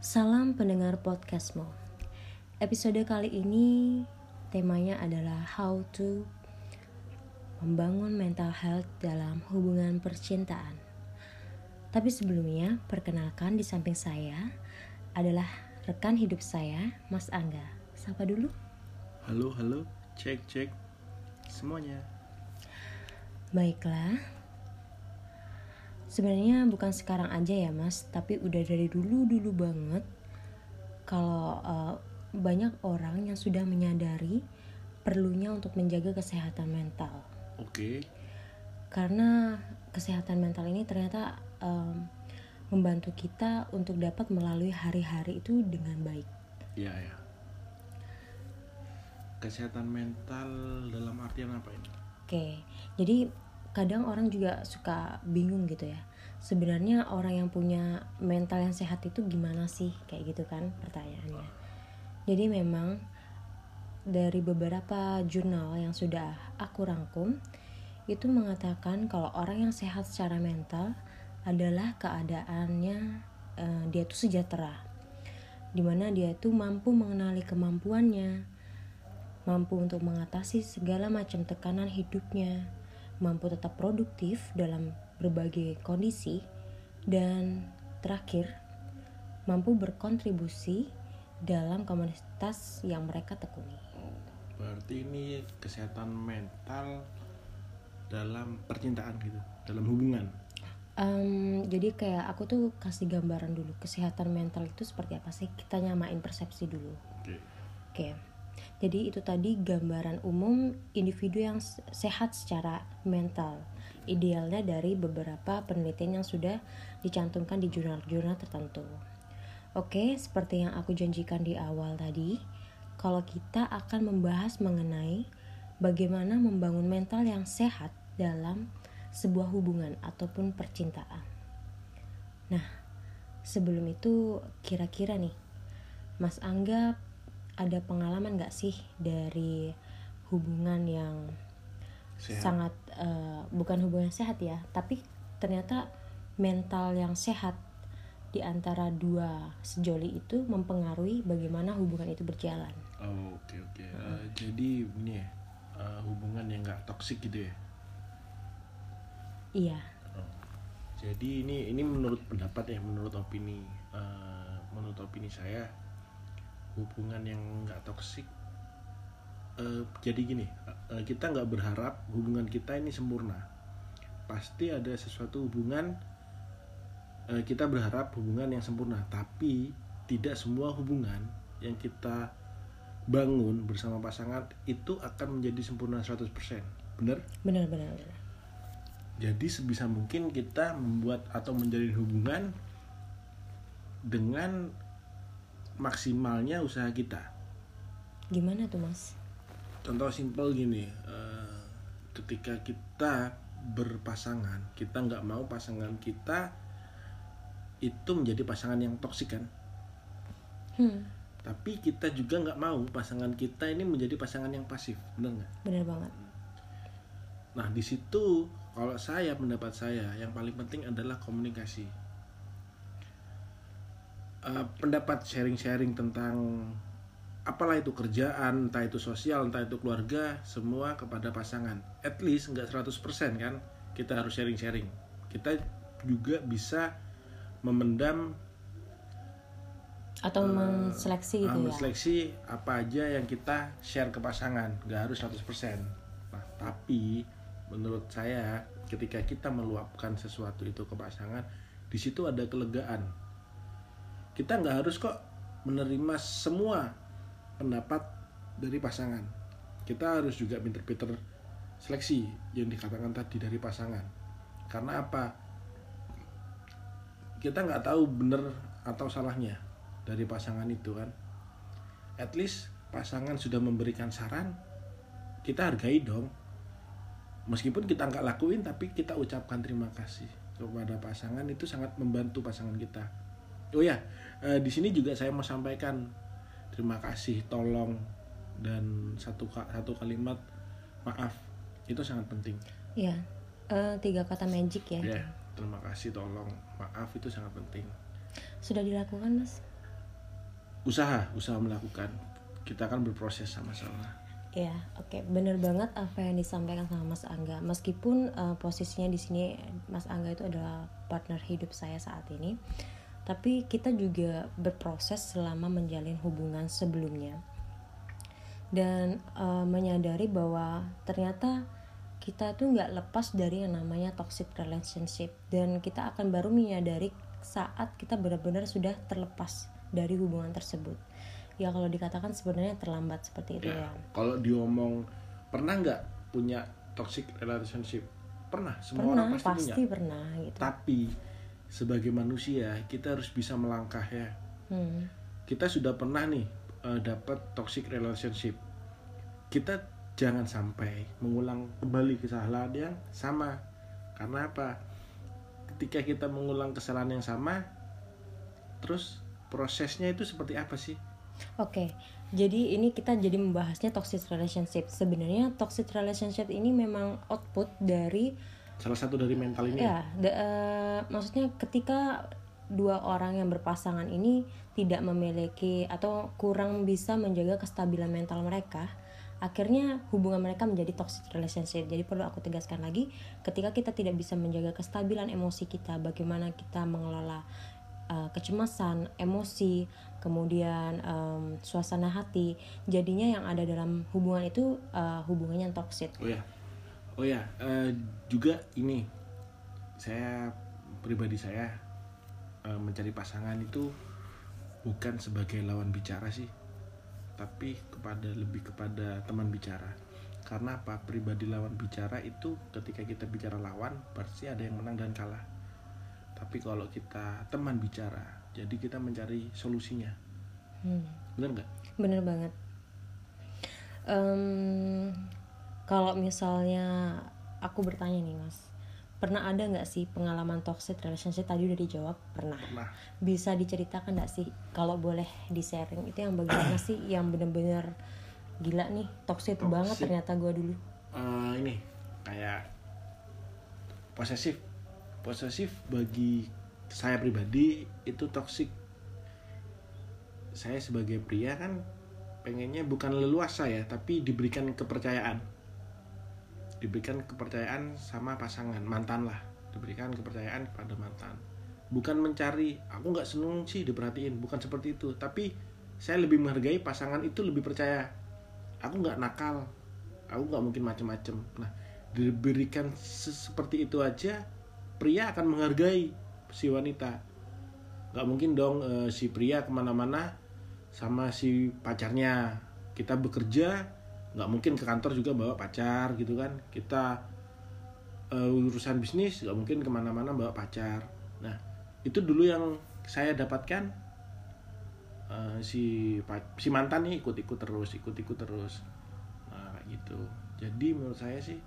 Salam pendengar podcastmu. Episode kali ini temanya adalah how to membangun mental health dalam hubungan percintaan. Tapi sebelumnya, perkenalkan di samping saya adalah rekan hidup saya, Mas Angga. Sapa dulu. Halo, halo, cek, cek semuanya. Baiklah. Sebenarnya bukan sekarang aja ya, Mas, tapi udah dari dulu-dulu banget kalau uh, banyak orang yang sudah menyadari perlunya untuk menjaga kesehatan mental. Oke, Karena kesehatan mental ini ternyata um, membantu kita untuk dapat melalui hari-hari itu dengan baik. ya ya. Kesehatan mental dalam artian apa ini? Oke, jadi kadang orang juga suka bingung gitu ya. Sebenarnya orang yang punya mental yang sehat itu gimana sih? Kayak gitu kan pertanyaannya. Jadi memang dari beberapa jurnal yang sudah aku rangkum itu mengatakan kalau orang yang sehat secara mental adalah keadaannya eh, dia tuh sejahtera. Di mana dia tuh mampu mengenali kemampuannya, mampu untuk mengatasi segala macam tekanan hidupnya, mampu tetap produktif dalam berbagai kondisi, dan terakhir, mampu berkontribusi dalam komunitas yang mereka tekuni. Oh, berarti ini kesehatan mental dalam percintaan gitu, dalam hubungan. Em, jadi kayak aku tuh kasih gambaran dulu kesehatan mental itu seperti apa sih? Kita nyamain persepsi dulu. Oke. Oke. Jadi itu tadi gambaran umum individu yang se- sehat secara mental. Idealnya dari beberapa penelitian yang sudah dicantumkan di jurnal-jurnal tertentu. Oke, seperti yang aku janjikan di awal tadi, kalau kita akan membahas mengenai bagaimana membangun mental yang sehat dalam sebuah hubungan ataupun percintaan. Nah, sebelum itu kira-kira nih, Mas Angga ada pengalaman gak sih dari hubungan yang Sehat. sangat eh, bukan hubungan sehat ya, tapi ternyata mental yang sehat di antara dua sejoli itu mempengaruhi bagaimana hubungan itu berjalan. Oh, oke oke. Eh, jadi ini ya, eh, hubungan yang nggak toksik gitu ya. Iya, Oh. Jadi ini ini menurut pendapat ya, menurut opini, eh, menurut opini saya hubungan yang nggak toksik. eh, jadi gini, eh, kita nggak berharap hubungan kita ini sempurna. Pasti ada sesuatu hubungan eh, kita berharap hubungan yang sempurna, tapi tidak semua hubungan yang kita bangun bersama pasangan itu akan menjadi sempurna 100%. Bener? benar-benar. benar. Jadi sebisa mungkin kita membuat atau menjalin hubungan dengan maksimalnya usaha kita. Gimana tuh mas? Contoh simpel gini, eh, ketika kita berpasangan, kita nggak mau pasangan kita itu menjadi pasangan yang toksik kan. Hmm, Tapi kita juga nggak mau pasangan kita ini menjadi pasangan yang pasif, benar nggak? benar banget. Nah di situ kalau saya pendapat saya yang paling penting adalah komunikasi. Eh, pendapat sharing-sharing tentang apalah itu kerjaan, entah itu sosial, entah itu keluarga, semua kepada pasangan. At least nggak 100% kan kita harus sharing-sharing. Kita juga bisa memendam Atau menseleksi gitu Ah, ya? menseleksi apa aja yang kita share ke pasangan nggak harus 100% nah tapi menurut saya ketika kita meluapkan sesuatu itu ke pasangan di situ ada kelegaan kita nggak harus kok menerima semua pendapat dari pasangan. Kita harus juga pinter-pinter seleksi yang dikatakan tadi dari pasangan. Karena apa? Kita nggak tahu bener atau salahnya dari pasangan itu kan? At least pasangan sudah memberikan saran kita hargai dong. Meskipun kita nggak lakuin tapi kita ucapkan terima kasih kepada pasangan itu sangat membantu pasangan kita oh ya eh, di sini juga saya mau sampaikan terima kasih tolong dan satu satu kalimat maaf itu sangat penting Iya, eh, tiga kata magic ya. ya terima kasih tolong maaf itu sangat penting Sudah dilakukan mas? usaha usaha melakukan kita akan berproses sama-sama Ya, oke, bener banget apa yang disampaikan sama Mas Angga. Meskipun uh, posisinya di sini Mas Angga itu adalah partner hidup saya saat ini, tapi kita juga berproses selama menjalin hubungan sebelumnya. Dan uh, menyadari bahwa ternyata kita tuh nggak lepas dari yang namanya toxic relationship. Dan kita akan baru menyadari saat kita benar-benar sudah terlepas dari hubungan tersebut. Ya kalau dikatakan sebenarnya terlambat seperti itu ya, ya. kalau diomong pernah nggak punya toxic relationship? Pernah semua pernah, orang pasti, pasti punya. pernah gitu. Tapi sebagai manusia kita harus bisa melangkah ya. Hmm. kita sudah pernah nih uh, dapat toxic relationship. Kita jangan sampai mengulang kembali kesalahan yang sama. Karena apa? Ketika kita mengulang kesalahan yang sama terus prosesnya itu seperti apa sih? Oke, jadi ini kita jadi membahasnya toxic relationship. Sebenarnya toxic relationship ini memang output dari salah satu dari mental ini. Ya, the, uh, maksudnya ketika dua orang yang berpasangan ini tidak memiliki atau kurang bisa menjaga kestabilan mental mereka, akhirnya hubungan mereka menjadi toxic relationship. Jadi perlu aku tegaskan lagi, ketika kita tidak bisa menjaga kestabilan emosi kita, bagaimana kita mengelola uh, kecemasan, emosi, kemudian um, suasana hati jadinya yang ada dalam hubungan itu uh, hubungannya yang toksik oh ya oh ya uh, juga ini saya pribadi saya uh, mencari pasangan itu bukan sebagai lawan bicara sih tapi kepada lebih kepada teman bicara. Karena apa? Pribadi lawan bicara itu ketika kita bicara lawan pasti ada yang menang dan kalah. Tapi kalau kita teman bicara jadi kita mencari solusinya. Hmm. bener nggak? Bener banget. Um, kalau misalnya aku bertanya nih mas pernah ada nggak sih pengalaman toxic relationship tadi udah dijawab? Pernah, pernah. bisa diceritakan nggak sih kalau boleh di sharing itu yang bagaimana sih yang bener-bener gila nih toxic, toxic. banget ternyata gue dulu. Uh, ini kayak posesif. Posesif bagi saya pribadi itu toksik saya sebagai pria kan pengennya bukan leluasa ya tapi diberikan kepercayaan diberikan kepercayaan sama pasangan mantan lah. Diberikan kepercayaan kepada mantan. Bukan mencari aku nggak seneng sih diperhatiin. Bukan seperti itu. Tapi saya lebih menghargai pasangan itu lebih percaya. Aku nggak nakal. Aku nggak mungkin macem-macem. Nah diberikan seperti itu aja pria akan menghargai si wanita. Nggak mungkin dong uh, si pria ke mana-mana sama si pacarnya. Kita bekerja nggak mungkin ke kantor juga bawa pacar gitu kan. Kita uh, urusan bisnis nggak mungkin ke mana-mana bawa pacar. Nah itu dulu yang saya dapatkan. Uh, si si mantan nih ikut-ikut terus ikut-ikut terus. Nah gitu. Jadi menurut saya sih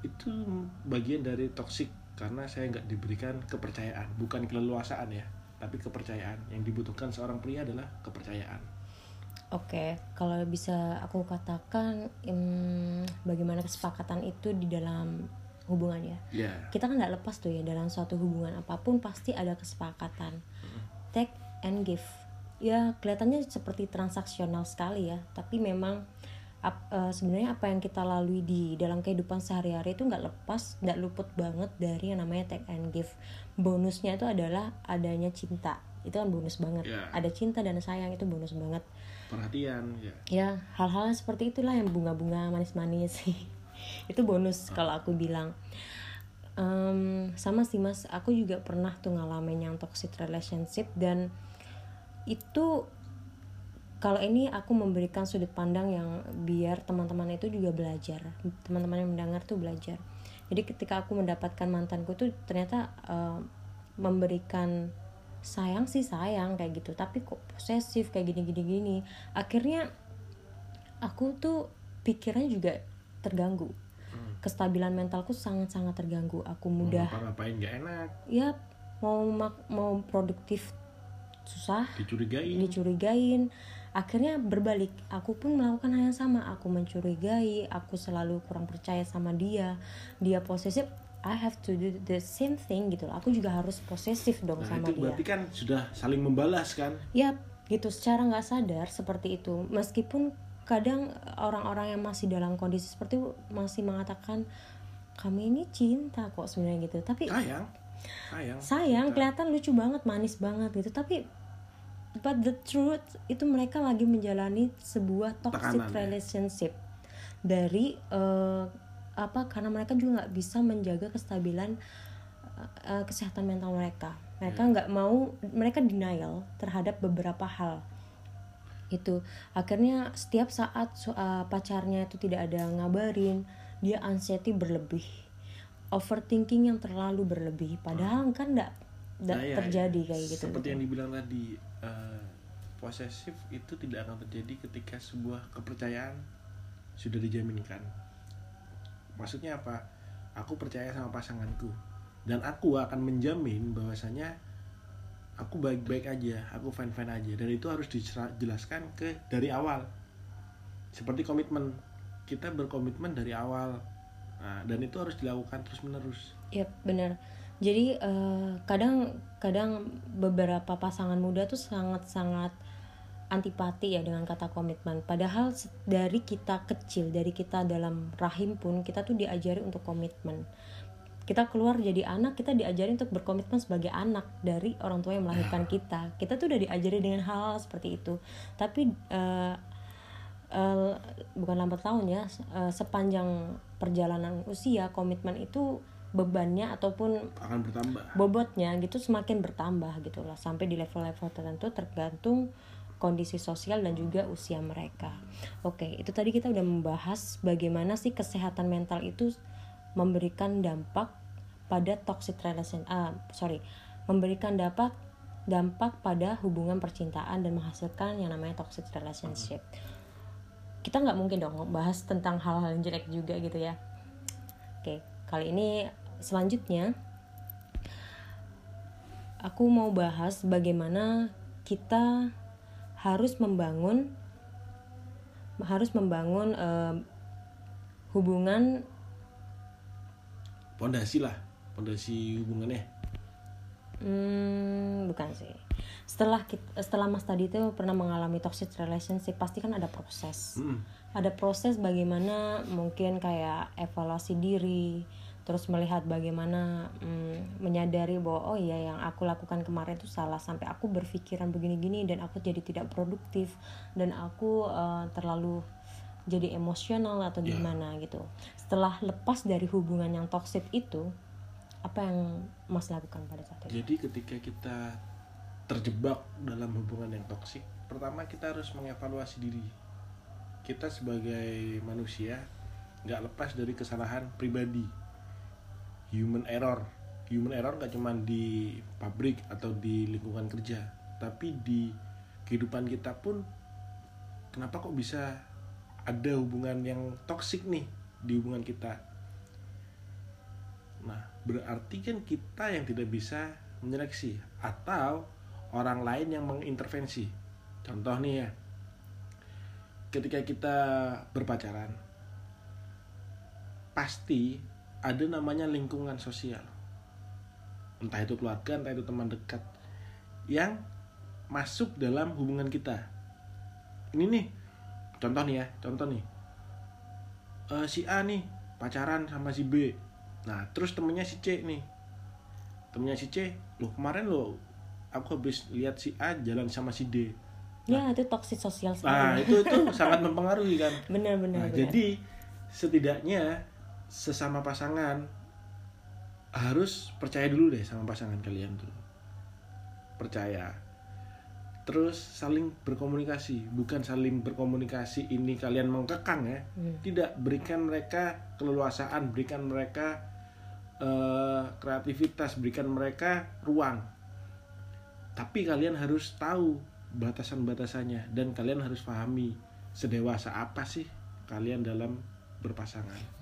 itu bagian dari toxic karena saya nggak diberikan kepercayaan. Bukan keleluasaan ya tapi kepercayaan. Yang dibutuhkan seorang pria adalah kepercayaan Oke, kalau bisa aku katakan um, bagaimana kesepakatan itu di dalam hubungan ya. Yeah. Kita kan nggak lepas tuh ya dalam suatu hubungan apa pun pasti ada kesepakatan. Mm. Take and give. Ya kelihatannya seperti transaksional sekali ya, tapi memang ap, uh, sebenarnya apa yang kita lalui di dalam kehidupan sehari-hari itu nggak lepas nggak luput banget dari yang namanya take and give bonusnya itu adalah adanya cinta itu kan bonus banget yeah. ada cinta dan sayang itu bonus banget perhatian ya. Ya hal-hal seperti itulah yang bunga-bunga manis-manis. Sih itu bonus oh. kalau aku bilang. Um, sama sih mas. Aku juga pernah tuh ngalamin yang toxic relationship dan itu kalau ini aku memberikan sudut pandang yang biar teman-teman itu juga belajar. Teman-teman yang mendengar tuh belajar. Jadi ketika aku mendapatkan mantanku tuh ternyata uh, memberikan sayang sih sayang kayak gitu. Tapi kok posesif kayak gini gini gini. Akhirnya aku tuh pikirannya juga terganggu. Hmm. kestabilan mentalku sangat sangat terganggu. Aku mudah mau ngapain gak enak. Ya mau mau produktif susah dicurigain. dicurigain. Akhirnya berbalik. Aku pun melakukan hal yang sama. Aku mencurigai aku selalu kurang percaya sama dia. Dia posesif I have to do the same thing gitu loh. Aku juga harus posesif dong nah, sama itu dia. berarti kan sudah saling membalas kan? Ya gitu. Secara nggak sadar seperti itu. Meskipun kadang orang-orang yang masih dalam kondisi seperti itu masih mengatakan kami ini cinta kok sebenarnya gitu. Tapi sayang. Sayang. Sayang Cinta. kelihatan lucu banget manis banget gitu. Tapi but the truth itu mereka lagi menjalani sebuah toxic Tekanan, ya. relationship dari eh, apa karena mereka juga nggak bisa menjaga kestabilan eh, kesehatan mental mereka. Mereka Hmm. nggak mau mereka denial terhadap beberapa hal. Itu. Akhirnya setiap saat so- eh, pacarnya itu tidak ada ngabarin dia anxiety berlebih. Overthinking yang terlalu berlebih. Padahal kan nggak nggak Nah, ya, terjadi ya. kayak gitu. Seperti gitu. yang dibilang tadi eh, posesif itu tidak akan terjadi ketika sebuah kepercayaan sudah dijaminkan maksudnya apa? Aku percaya sama pasanganku. Dan aku akan menjamin bahwasanya aku baik-baik aja aku fine-fine aja. Dan itu harus dijelaskan ke dari awal. Seperti komitmen. Kita berkomitmen dari awal. Nah, dan itu harus dilakukan terus menerus Iya benar. Jadi eh, kadang kadang beberapa pasangan muda tuh sangat-sangat antipati ya dengan kata komitmen. Padahal dari kita kecil, dari kita dalam rahim pun kita tuh diajari untuk komitmen. Kita keluar jadi anak, kita diajari untuk berkomitmen sebagai anak dari orang tua yang melahirkan kita. Kita tuh udah diajari dengan hal, seperti itu. Tapi eh, eh, bukan lambat tahun ya, eh, sepanjang perjalanan usia komitmen itu bebannya ataupun akan bertambah bobotnya gitu semakin bertambah gitu lah sampai di level-level tertentu tergantung kondisi sosial dan juga usia mereka. Oke, itu tadi kita udah membahas bagaimana sih kesehatan mental itu memberikan dampak pada toxic relation ah sorry memberikan dampak dampak pada hubungan percintaan dan menghasilkan yang namanya toxic relationship. Kita nggak mungkin dong bahas tentang hal-hal yang jelek juga gitu ya. Oke, kali ini selanjutnya aku mau bahas bagaimana kita harus membangun harus membangun eh, hubungan pondasi lah pondasi hubungannya. Hmm, bukan sih. Setelah kita, setelah Mas tadi itu pernah mengalami toxic relationship pasti kan ada proses. Mm. ada proses bagaimana mungkin kayak evaluasi diri terus melihat bagaimana mm, menyadari bahwa oh iya yang aku lakukan kemarin itu salah. Sampai aku berpikiran begini-gini dan aku jadi tidak produktif dan aku eh, terlalu jadi emosional atau Ya. gimana gitu. Setelah lepas dari hubungan yang toxic itu apa yang mas lakukan pada saat itu? Jadi ketika kita terjebak dalam hubungan yang toksik pertama kita harus mengevaluasi diri kita sebagai manusia nggak lepas dari kesalahan pribadi human error. Human error nggak cuma di pabrik atau di lingkungan kerja tapi di kehidupan kita pun kenapa kok bisa ada hubungan yang toksik nih di hubungan kita? Nah berarti kan kita yang tidak bisa menyeleksi atau orang lain yang mengintervensi. Contoh nih ya ketika kita berpacaran pasti ada namanya lingkungan sosial. Entah itu keluarga entah itu teman dekat yang masuk dalam hubungan kita. Ini nih contoh nih ya contoh nih. Eh, si A nih pacaran sama si B. Nah terus temennya si C nih. Temennya si C loh kemarin lo aku habis lihat si A jalan sama si D. Ya itu toxic sosial nah itu itu sangat mempengaruhi kan? Benar-benar Nah, jadi setidaknya sesama pasangan harus percaya dulu deh sama pasangan kalian tuh. Percaya. Terus saling berkomunikasi, bukan saling berkomunikasi ini kalian mengkekang ya. Hmm. Tidak berikan mereka keleluasaan, berikan mereka eh, kreativitas, berikan mereka ruang. Tapi kalian harus tahu batasan-batasannya dan kalian harus pahami sedewasa apa sih kalian dalam berpasangan.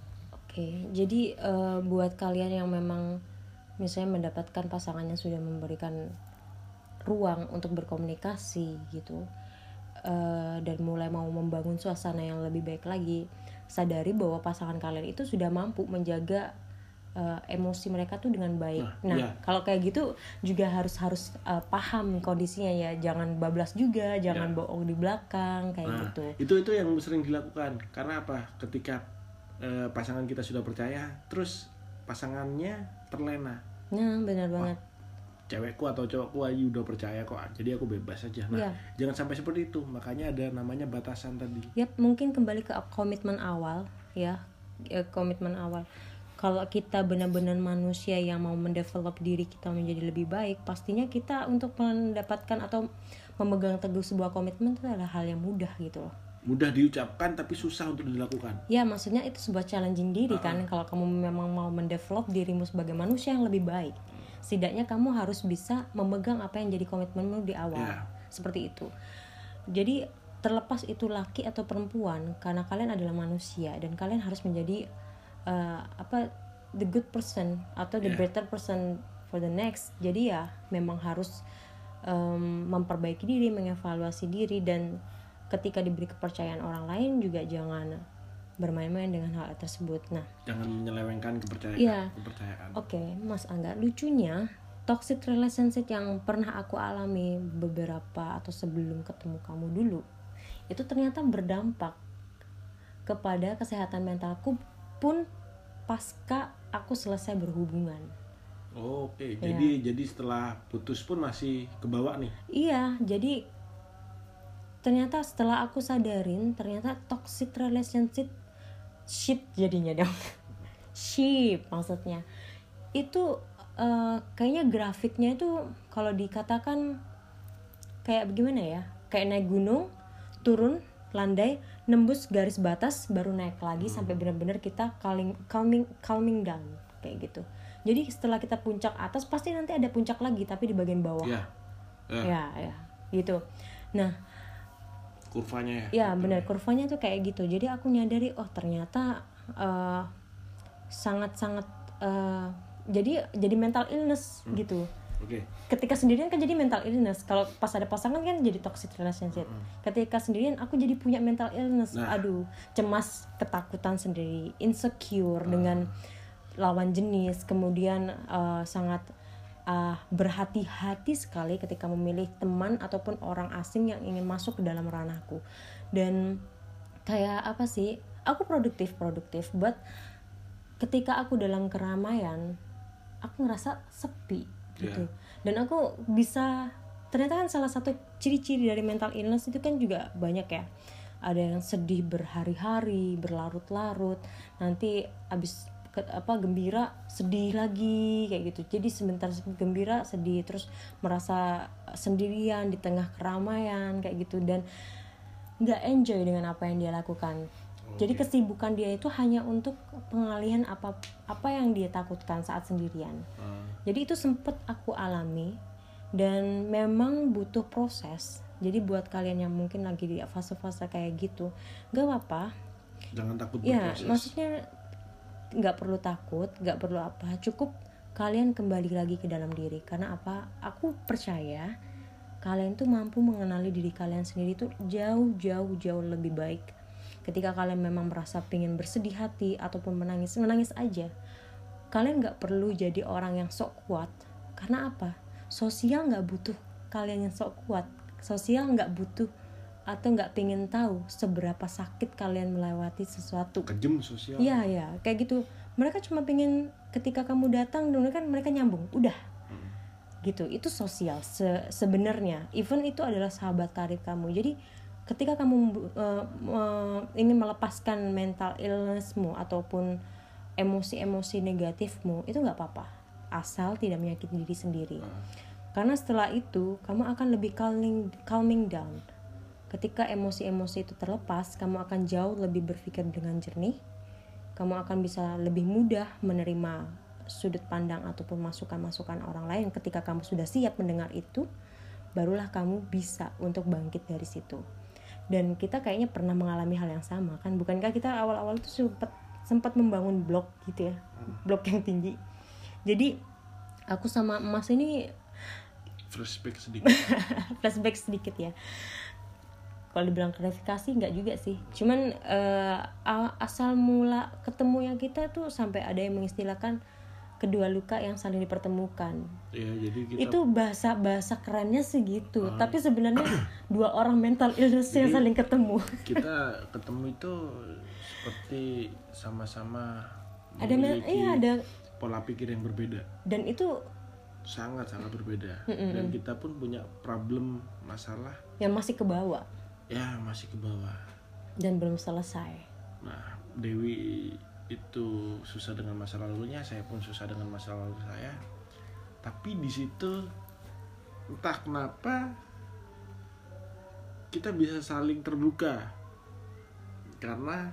Oke, jadi eh, buat kalian yang memang misalnya mendapatkan pasangan yang sudah memberikan ruang untuk berkomunikasi gitu eh, dan mulai mau membangun suasana yang lebih baik lagi, sadari bahwa pasangan kalian itu sudah mampu menjaga uh, emosi mereka tuh dengan baik. Nah, Nah, iya. kalau kayak gitu juga harus harus uh, paham kondisinya ya, jangan bablas juga, jangan Ya. bohong di belakang kayak Nah, gitu. itu itu yang sering dilakukan. Karena apa? Ketika eh, pasangan kita sudah percaya, terus pasangannya terlena. Nah, benar banget. Cewekku atau cowokku aja udah percaya kok, jadi aku bebas aja. Nah, Iya. jangan sampai seperti itu. Makanya ada namanya batasan tadi. Yap, mungkin kembali ke komitmen awal ya, ya komitmen awal. Kalau kita benar-benar manusia yang mau mendevelop diri kita menjadi lebih baik, pastinya kita untuk mendapatkan atau memegang teguh sebuah komitmen itu adalah hal yang mudah gitu loh. Mudah diucapkan tapi susah untuk dilakukan. Ya, maksudnya itu sebuah challenging diri kan. Uh-uh. Kalau kamu memang mau mendevelop dirimu sebagai manusia yang lebih baik, setidaknya kamu harus bisa memegang apa yang jadi komitmenmu di awal. Ya. Seperti itu. Jadi terlepas itu laki atau perempuan, karena kalian adalah manusia dan kalian harus menjadi uh, apa the good person atau the Ya. better person for the next. Jadi ya memang harus um, memperbaiki diri, mengevaluasi diri dan ketika diberi kepercayaan orang lain juga jangan bermain-main dengan hal tersebut. Nah, Jangan menyelewengkan kepercayaan. Iya. kepercayaan. Oke, Mas Angga, lucunya toxic relationship yang pernah aku alami beberapa atau sebelum ketemu kamu dulu, itu ternyata berdampak kepada kesehatan mentalku pun pasca aku selesai berhubungan. Oh, Oke, Iya. jadi jadi setelah putus pun masih kebawa nih. Iya, jadi ternyata setelah aku sadarin ternyata toxic relationship ship jadinya dong. ship maksudnya. Itu eh, kayaknya grafiknya itu kalau dikatakan kayak bagaimana ya? Kayak naik gunung, turun, landai, nembus garis batas baru naik lagi sampai benar-benar kita calming calming calming down kayak gitu. Jadi setelah kita puncak atas pasti nanti ada puncak lagi tapi di bagian bawah Ya. Ya, ya ya gitu nah kurvanya ya. ya benar. Kurvanya tuh kayak gitu. Jadi aku nyadari oh ternyata eh, sangat-sangat eh, jadi jadi mental illness gitu. Oke. ketika sendirian kan jadi mental illness. Kalau pas ada pasangan kan jadi toxic relationship. Ketika sendirian aku jadi punya mental illness. Nah. aduh cemas ketakutan sendiri insecure dengan lawan jenis kemudian eh, sangat ah, berhati-hati sekali ketika memilih teman ataupun orang asing yang ingin masuk ke dalam ranahku. Dan kayak apa sih? Aku produktif produktif but ketika aku dalam keramaian aku ngerasa sepi gitu. Dan aku bisa ternyata kan salah satu ciri-ciri dari mental illness itu kan juga banyak ya. Ada yang sedih berhari-hari berlarut-larut. Nanti abis apa gembira sedih lagi kayak gitu. Jadi sebentar gembira sedih terus merasa sendirian di tengah keramaian kayak gitu. Dan nggak enjoy dengan apa yang dia lakukan. Jadi kesibukan dia itu hanya untuk pengalihan apa apa yang dia takutkan saat sendirian. Ah, jadi itu sempet aku alami dan memang butuh proses. Jadi buat kalian yang mungkin lagi di fase-fase kayak gitu nggak apa-apa. Jangan takut ya berproses. maksudnya nggak perlu takut nggak perlu apa cukup kalian kembali lagi ke dalam diri. Karena apa? Aku percaya kalian tuh mampu mengenali diri kalian sendiri tuh jauh jauh jauh lebih baik. Ketika kalian memang merasa pengen bersedih hati ataupun menangis menangis aja. Kalian nggak perlu jadi orang yang sok kuat. Karena apa? Sosial nggak butuh kalian yang sok kuat. Sosial nggak butuh atau nggak pengen tahu seberapa sakit kalian melewati sesuatu. Kejem sosial. Iya ya kayak gitu. Mereka cuma pengen ketika kamu datang dulu kan mereka nyambung. Udah. Gitu. Itu sosial Se- sebenarnya. Even itu adalah sahabat karib kamu. Jadi ketika kamu uh, uh, ingin melepaskan mental illnessmu ataupun emosi-emosi negatifmu itu nggak apa-apa. Asal tidak menyakiti diri sendiri. Karena setelah itu kamu akan lebih calming calming down ketika emosi-emosi itu terlepas kamu akan jauh lebih berpikir dengan jernih. Kamu akan bisa lebih mudah menerima sudut pandang ataupun masukan-masukan orang lain. Ketika kamu sudah siap mendengar itu barulah kamu bisa untuk bangkit dari situ. Dan kita kayaknya pernah mengalami hal yang sama kan? Bukankah kita awal-awal itu sempat sempat membangun blok gitu ya? Blok yang tinggi. Jadi aku sama emas ini Flashback sedikit. flashback sedikit ya kalau dibilang klarifikasi nggak juga sih. Cuman a- asal mula ketemunya kita tuh sampai ada yang mengistilahkan kedua luka yang saling dipertemukan. Ya jadi kita itu bahasa bahasa kerennya segitu tapi sebenarnya dua orang mental illness yang saling ketemu. kita ketemu itu seperti sama-sama ada iya ada. pola pikir yang berbeda. Dan itu sangat sangat berbeda dan kita pun punya problem masalah yang masih ke bawah ya masih ke bawah. Dan belum selesai. Nah Dewi itu susah dengan masa lalunya saya pun susah dengan masa lalu saya. Tapi di situ entah kenapa kita bisa saling terbuka. Karena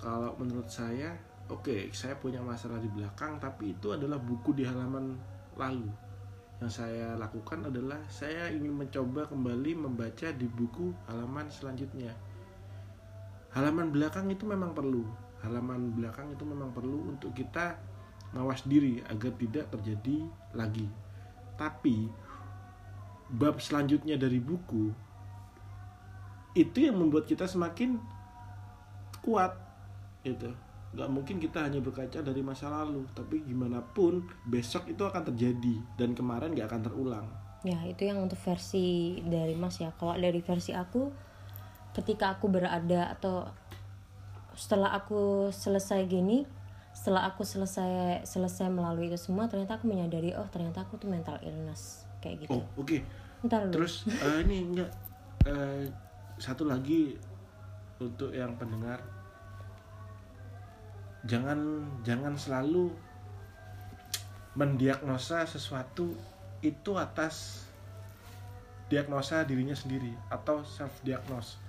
kalau menurut saya oke saya punya masalah di belakang tapi itu adalah buku di halaman lalu yang saya lakukan adalah saya ingin mencoba kembali membaca di buku halaman selanjutnya. Halaman belakang itu memang perlu. Halaman belakang itu memang perlu untuk kita mawas diri agar tidak terjadi lagi. Tapi bab selanjutnya dari buku itu yang membuat kita semakin kuat itu nggak mungkin kita hanya berkaca dari masa lalu tapi gimana pun besok itu akan terjadi dan kemarin nggak akan terulang. Ya itu yang untuk versi dari mas ya. Kalau dari versi aku ketika aku berada atau setelah aku selesai gini setelah aku selesai selesai melalui itu semua ternyata aku menyadari oh ternyata aku tuh mental illness kayak gitu. Oh oke. Ntar dulu. Terus eh, ini enggak eh, satu lagi untuk yang pendengar jangan jangan selalu mendiagnosa sesuatu itu atas diagnosa dirinya sendiri atau self diagnose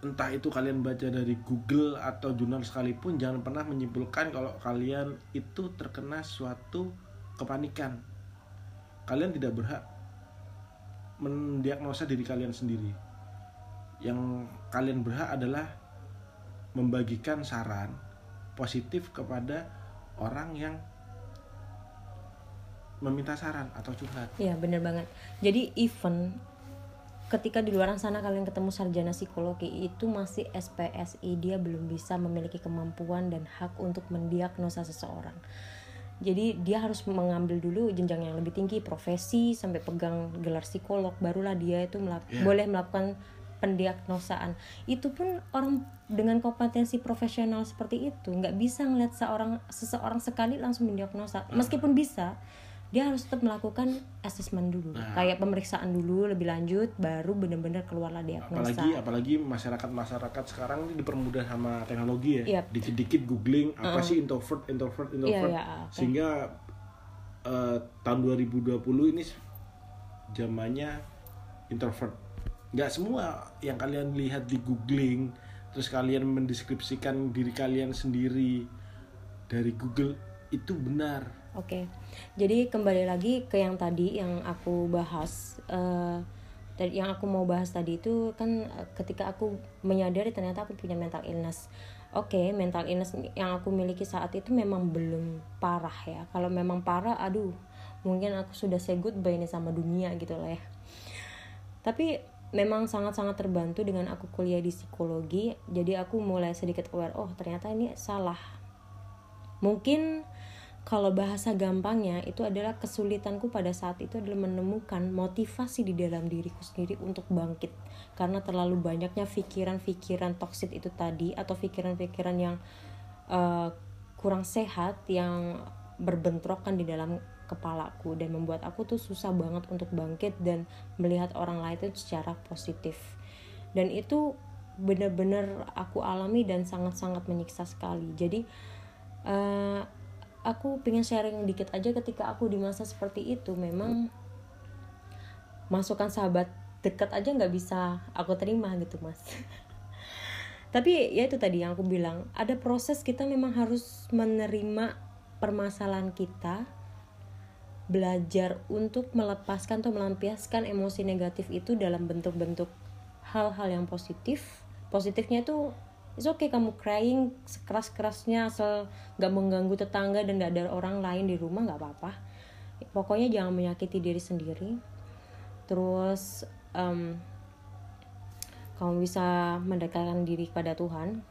entah itu kalian baca dari Google atau jurnal sekalipun jangan pernah menyimpulkan kalau kalian itu terkena suatu kepanikan. Kalian tidak berhak mendiagnosa diri kalian sendiri. Yang kalian berhak adalah membagikan saran positif kepada orang yang meminta saran atau curhat Iya bener banget. Jadi even ketika di luar sana kalian ketemu sarjana psikologi itu masih SPSI dia belum bisa memiliki kemampuan dan hak untuk mendiagnosa seseorang. Jadi dia harus mengambil dulu jenjang yang lebih tinggi profesi sampai pegang gelar psikolog barulah dia itu melak- Iya. boleh melakukan pendiagnosaan. Itu pun orang dengan kompetensi profesional seperti itu nggak bisa ngeliat seorang seseorang sekali langsung mendiagnosa. Meskipun bisa, dia harus tetap melakukan asesmen dulu Nah. kayak pemeriksaan dulu lebih lanjut baru benar-benar keluarlah diagnosa apalagi apalagi masyarakat masyarakat sekarang ini dipermudah sama teknologi ya Yap. dikit-dikit googling apa sih introvert introvert introvert Iya, iya, oke. sehingga eh, tahun 2020 ini zamannya introvert nggak semua yang kalian lihat di googling terus kalian mendeskripsikan diri kalian sendiri dari Google itu benar Oke, jadi kembali lagi ke yang tadi yang aku bahas. tadi yang aku mau bahas tadi itu kan eh, ketika aku menyadari ternyata aku punya mental illness. Oke, mental illness yang aku miliki saat itu memang belum parah ya. Kalau memang parah, aduh, mungkin aku sudah say goodbye nih sama dunia gitu lah ya. Tapi memang sangat-sangat terbantu dengan aku kuliah di psikologi. Jadi aku mulai sedikit aware, oh ternyata ini salah. Mungkin kalau bahasa gampangnya itu adalah kesulitanku pada saat itu adalah menemukan motivasi di dalam diriku sendiri untuk bangkit karena terlalu banyaknya pikiran-pikiran toksik itu tadi atau pikiran-pikiran yang eh, kurang sehat yang berbentrokan di dalam kepalaku dan membuat aku tuh susah banget untuk bangkit dan melihat orang lain itu secara positif. Dan itu benar-benar aku alami dan sangat-sangat menyiksa sekali. Jadi eh, aku pengen sharing dikit aja ketika aku di masa seperti itu. Memang masukan sahabat dekat aja nggak bisa aku terima gitu mas. Tapi ya itu tadi yang aku bilang ada proses kita memang harus menerima permasalahan kita belajar untuk melepaskan atau melampiaskan emosi negatif itu dalam bentuk-bentuk hal-hal yang positif. Positifnya itu it's okay kamu crying sekeras-kerasnya asal gak mengganggu tetangga dan gak ada orang lain di rumah gak apa-apa. Pokoknya jangan menyakiti diri sendiri. Terus em, kamu bisa mendekatkan diri kepada Tuhan.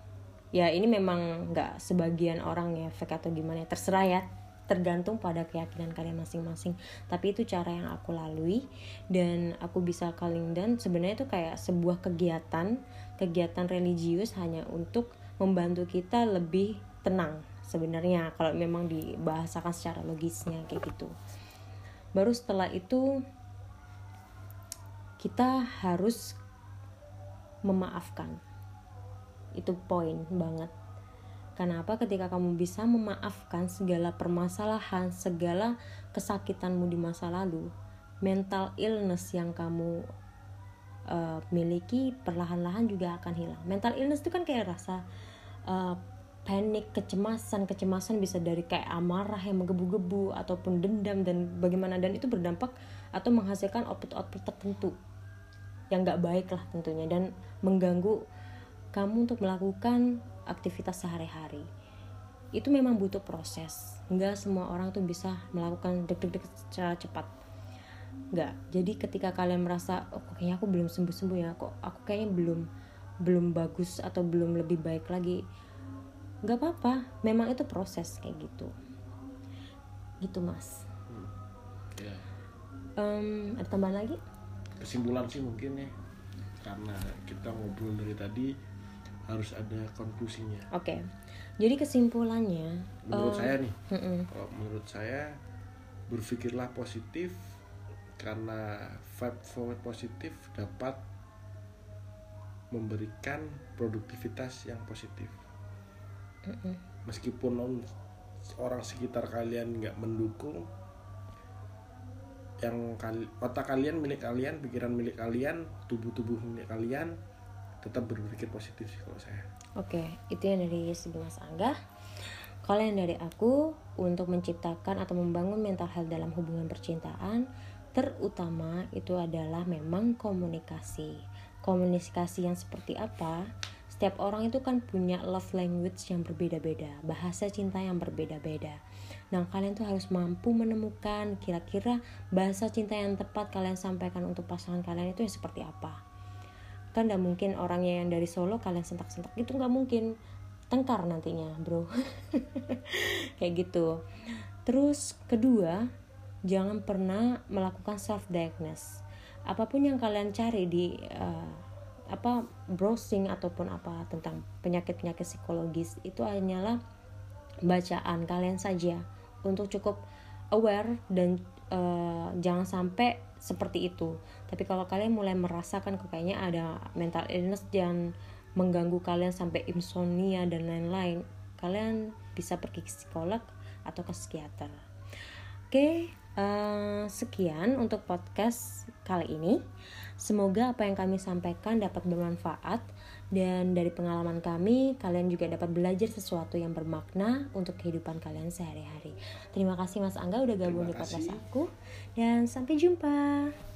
Ya ini memang nggak sebagian orang ya fake atau gimana ya terserah ya tergantung pada keyakinan kalian masing-masing. Tapi itu cara yang aku lalui dan aku bisa calling dan sebenarnya itu kayak sebuah kegiatan kegiatan religius hanya untuk membantu kita lebih tenang sebenarnya kalau memang dibahasakan secara logisnya kayak gitu. Baru setelah itu kita harus memaafkan. Itu poin banget Kenapa ketika kamu bisa memaafkan segala permasalahan, segala kesakitanmu di masa lalu, mental illness yang kamu uh, miliki perlahan-lahan juga akan hilang. Mental illness itu kan kayak rasa uh, panik, kecemasan, kecemasan bisa dari kayak amarah yang menggebu-gebu ataupun dendam dan bagaimana dan itu berdampak atau menghasilkan output-output tertentu yang gak baik lah tentunya dan mengganggu kamu untuk melakukan aktivitas sehari-hari. Itu memang butuh proses. Nggak semua orang tuh bisa melakukan deg-deg secara cepat. Nggak. Jadi ketika kalian merasa oh kayaknya aku belum sembuh-sembuh ya? Kok aku kayaknya belum belum bagus atau belum lebih baik lagi? Nggak apa-apa. Memang itu proses kayak gitu. Gitu mas. Hmm, yeah. um, ada tambahan lagi? Kesimpulan sih mungkin ya. Karena kita ngobrol dari tadi harus ada konklusinya. Oke. Okay. Jadi kesimpulannya menurut uh, saya nih. Uh -uh. Kalau menurut saya berpikirlah positif karena vibe forward positif dapat memberikan produktivitas yang positif. Uh -uh. Meskipun orang sekitar kalian nggak mendukung, yang kali, otak kalian milik kalian, pikiran milik kalian, tubuh-tubuh milik kalian, tetap berpikir positif sih kalau saya. Oke itu yang dari Mas Angga. Kalau yang dari aku untuk menciptakan atau membangun mental health dalam hubungan percintaan terutama itu adalah memang komunikasi. Komunikasi yang seperti apa? Setiap orang itu kan punya love language yang berbeda-beda, bahasa cinta yang berbeda-beda. Nah, kalian tuh harus mampu menemukan kira-kira bahasa cinta yang tepat kalian sampaikan untuk pasangan kalian itu yang seperti apa kan gak mungkin orangnya yang dari Solo kalian sentak-sentak. Gitu nggak mungkin. Tengkar nantinya bro. Kayak gitu. Terus kedua jangan pernah melakukan self diagnose apa pun yang kalian cari di uh, apa browsing ataupun apa tentang penyakit-penyakit psikologis itu hanyalah bacaan kalian saja. Untuk cukup aware dan uh, jangan sampai seperti itu. Tapi kalau kalian mulai merasakan kayaknya ada mental illness dan mengganggu kalian sampai insomnia dan lain-lain kalian bisa pergi ke psikolog atau ke psikiater. Oke uh, sekian untuk podcast kali ini. Semoga apa yang kami sampaikan dapat bermanfaat dan dari pengalaman kami, kalian juga dapat belajar sesuatu yang bermakna untuk kehidupan kalian sehari-hari. Terima kasih Mas Angga udah gabung di podcast aku dan sampai jumpa.